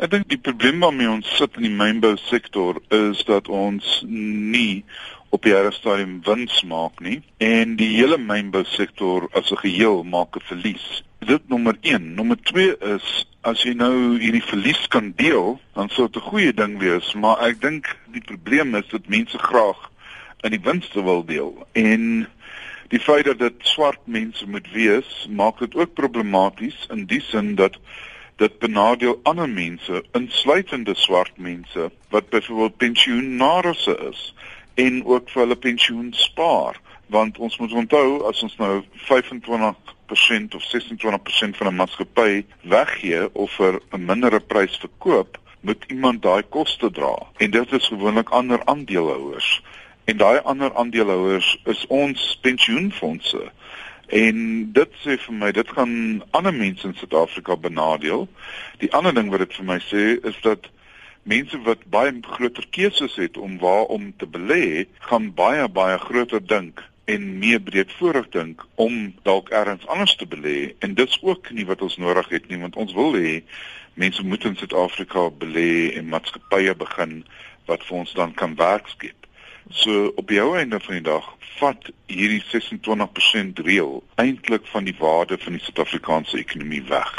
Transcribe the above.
Ek dink die probleem waarmee ons sit in die mynbou sektor is dat ons nie op die hele stadium wins maak nie en die hele mynbou sektor as 'n geheel maak 'n verlies. Dit nommer 1, nommer 2 is as jy nou hierdie verlies kan deel, dan sou dit 'n goeie ding wees, maar ek dink die probleem is dat mense graag in die winste wil deel en die feit dat dit swart mense moet wees, maak dit ook problematies in die sin dat dit benadeel ander mense, insluitende swart mense wat byvoorbeeld pensioenarisse is en ook vir hulle pensioen spaar. Want ons moet onthou as ons nou 25% of 26% van 'n maatskappy weggee of vir 'n mindere prys verkoop moet iemand daai koste dra. En dit is gewoonlik ander aandeelhouers. En daai ander aandeelhouers is ons pensioenfonde en dit sê vir my dit gaan ander mense in Suid-Afrika benadeel die ander ding wat dit vir my sê is dat mense wat baie groter keuses het om waar om te belê, gaan baie baie groter dink en meer breedvoerig dink om dalk elders anders te belê en dit's ook nie wat ons nodig het nie want ons wil hê mense moet in Suid-Afrika belê en maatskappye begin wat vir ons dan kan werk skep. So op die ou einde van die dag vat hierdie 26% reël eintlik van die waarde van die Suid-Afrikaanse ekonomie weg.